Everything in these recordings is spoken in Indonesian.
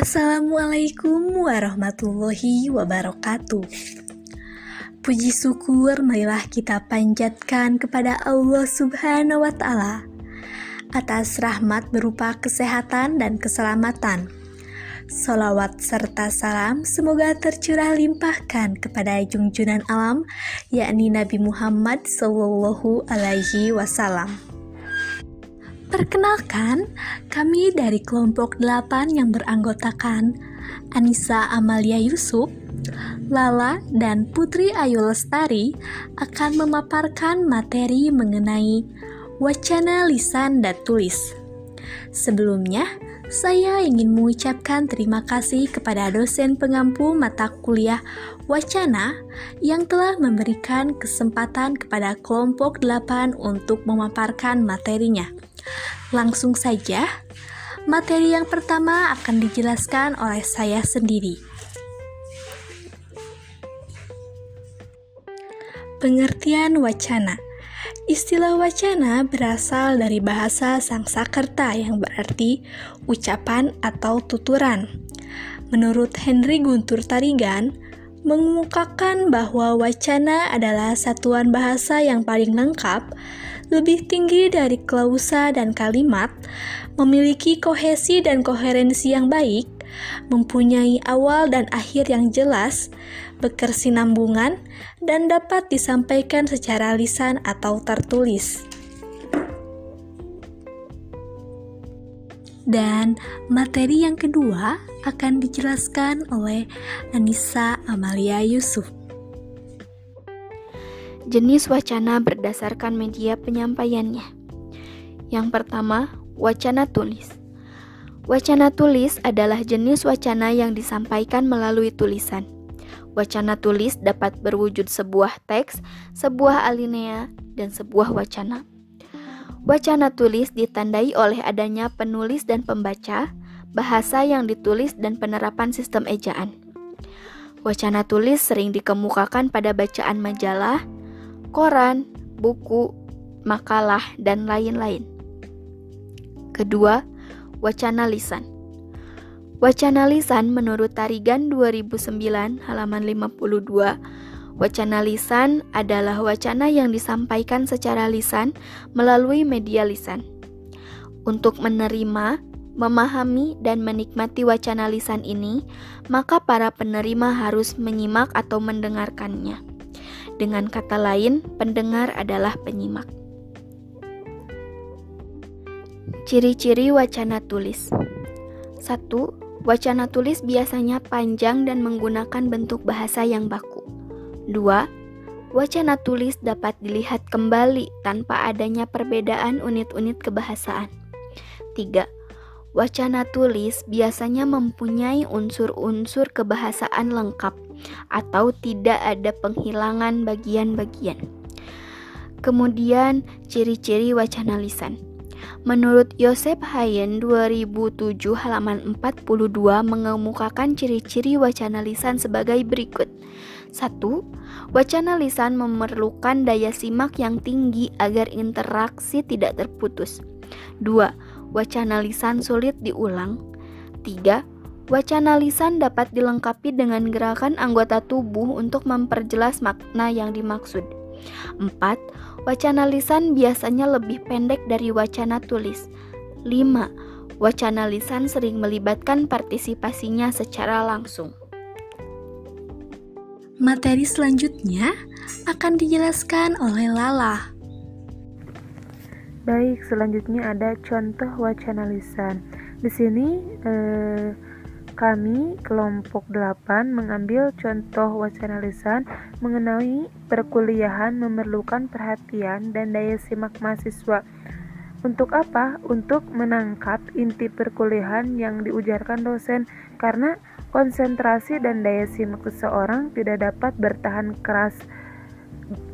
Assalamualaikum warahmatullahi wabarakatuh. Puji syukur marilah kita panjatkan kepada Allah Subhanahu wa taala atas rahmat berupa kesehatan dan keselamatan. Salawat serta salam semoga tercurah limpahkan kepada junjunan alam yakni Nabi Muhammad Sallallahu Alaihi Wasallam. Perkenalkan, kami dari kelompok 8 yang beranggotakan Anissa Amalia Yusuf, Lala, dan Putri Ayu Lestari akan memaparkan materi mengenai wacana lisan dan tulis. Sebelumnya, saya ingin mengucapkan terima kasih kepada dosen pengampu mata kuliah Wacana yang telah memberikan kesempatan kepada kelompok 8 untuk memaparkan materinya. Langsung saja, materi yang pertama akan dijelaskan oleh saya sendiri. Pengertian wacana. Istilah wacana berasal dari bahasa Sangsakerta yang berarti ucapan atau tuturan. Menurut Henry Guntur Tarigan, mengemukakan bahwa wacana adalah satuan bahasa yang paling lengkap lebih tinggi dari klausa dan kalimat, memiliki kohesi dan koherensi yang baik, mempunyai awal dan akhir yang jelas, berkesinambungan, dan dapat disampaikan secara lisan atau tertulis. Dan materi yang kedua akan dijelaskan oleh Anissa Amalia Yusuf. Jenis wacana berdasarkan media penyampaiannya. Yang pertama, wacana tulis. Wacana tulis adalah jenis wacana yang disampaikan melalui tulisan. Wacana tulis dapat berwujud sebuah teks, sebuah alinea, dan sebuah wacana. Wacana tulis ditandai oleh adanya penulis dan pembaca, bahasa yang ditulis, dan penerapan sistem ejaan. Wacana tulis sering dikemukakan pada bacaan majalah, koran, buku, makalah, dan lain-lain. Kedua, wacana lisan. Wacana lisan menurut Tarigan 2009 halaman 52, wacana lisan adalah wacana yang disampaikan secara lisan melalui media lisan. Untuk menerima, memahami, dan menikmati wacana lisan ini, maka para penerima harus menyimak atau mendengarkannya. Dengan kata lain, pendengar adalah penyimak. Ciri-ciri wacana tulis. 1. Wacana tulis biasanya panjang dan menggunakan bentuk bahasa yang baku. 2. Wacana tulis dapat dilihat kembali tanpa adanya perbedaan unit-unit kebahasaan. 3. Wacana tulis biasanya mempunyai unsur-unsur kebahasaan lengkap atau tidak ada penghilangan bagian-bagian. Kemudian, ciri-ciri wacana lisan. Menurut Yosef Hayen 2007 halaman 42 mengemukakan ciri-ciri wacana lisan sebagai berikut. 1. Wacana lisan memerlukan daya simak yang tinggi agar interaksi tidak terputus. 2 Wacana lisan sulit diulang. 3. Wacana lisan dapat dilengkapi dengan gerakan anggota tubuh untuk memperjelas makna yang dimaksud. 4. Wacana lisan biasanya lebih pendek dari wacana tulis. 5. Wacana lisan sering melibatkan partisipasinya secara langsung. Materi selanjutnya akan dijelaskan oleh Lala. Baik, selanjutnya ada contoh wacana lisan. Di sini eh, kami kelompok 8 mengambil contoh wacana lisan mengenai perkuliahan memerlukan perhatian dan daya simak mahasiswa. Untuk apa? Untuk menangkap inti perkuliahan yang diujarkan dosen karena konsentrasi dan daya simak seseorang tidak dapat bertahan keras.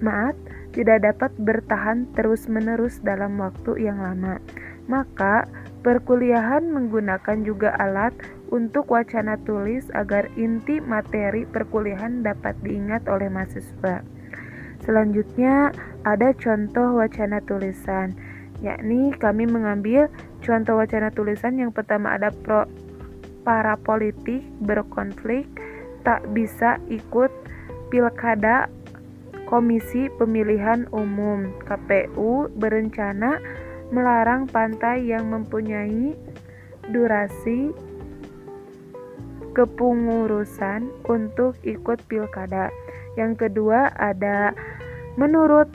Maaf, tidak dapat bertahan terus-menerus dalam waktu yang lama. Maka, perkuliahan menggunakan juga alat untuk wacana tulis agar inti materi perkuliahan dapat diingat oleh mahasiswa. Selanjutnya, ada contoh wacana tulisan, yakni kami mengambil contoh wacana tulisan yang pertama ada pro para politik berkonflik tak bisa ikut pilkada Komisi Pemilihan Umum KPU berencana melarang pantai yang mempunyai durasi kepengurusan untuk ikut pilkada. Yang kedua ada menurut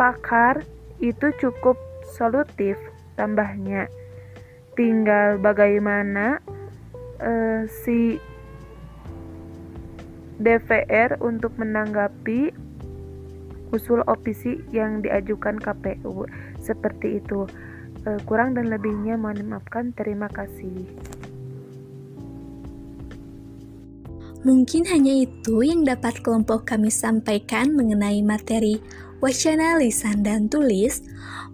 pakar itu cukup solutif tambahnya. Tinggal bagaimana uh, si DPR untuk menanggapi usul opisi yang diajukan KPU seperti itu e, kurang dan lebihnya mohon maafkan terima kasih Mungkin hanya itu yang dapat kelompok kami sampaikan mengenai materi wacana lisan dan tulis.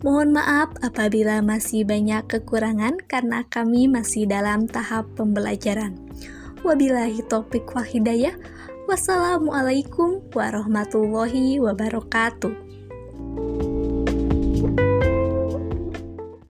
Mohon maaf apabila masih banyak kekurangan karena kami masih dalam tahap pembelajaran. Wabillahi topik wal hidayah. Wassalamualaikum warahmatullahi wabarakatuh.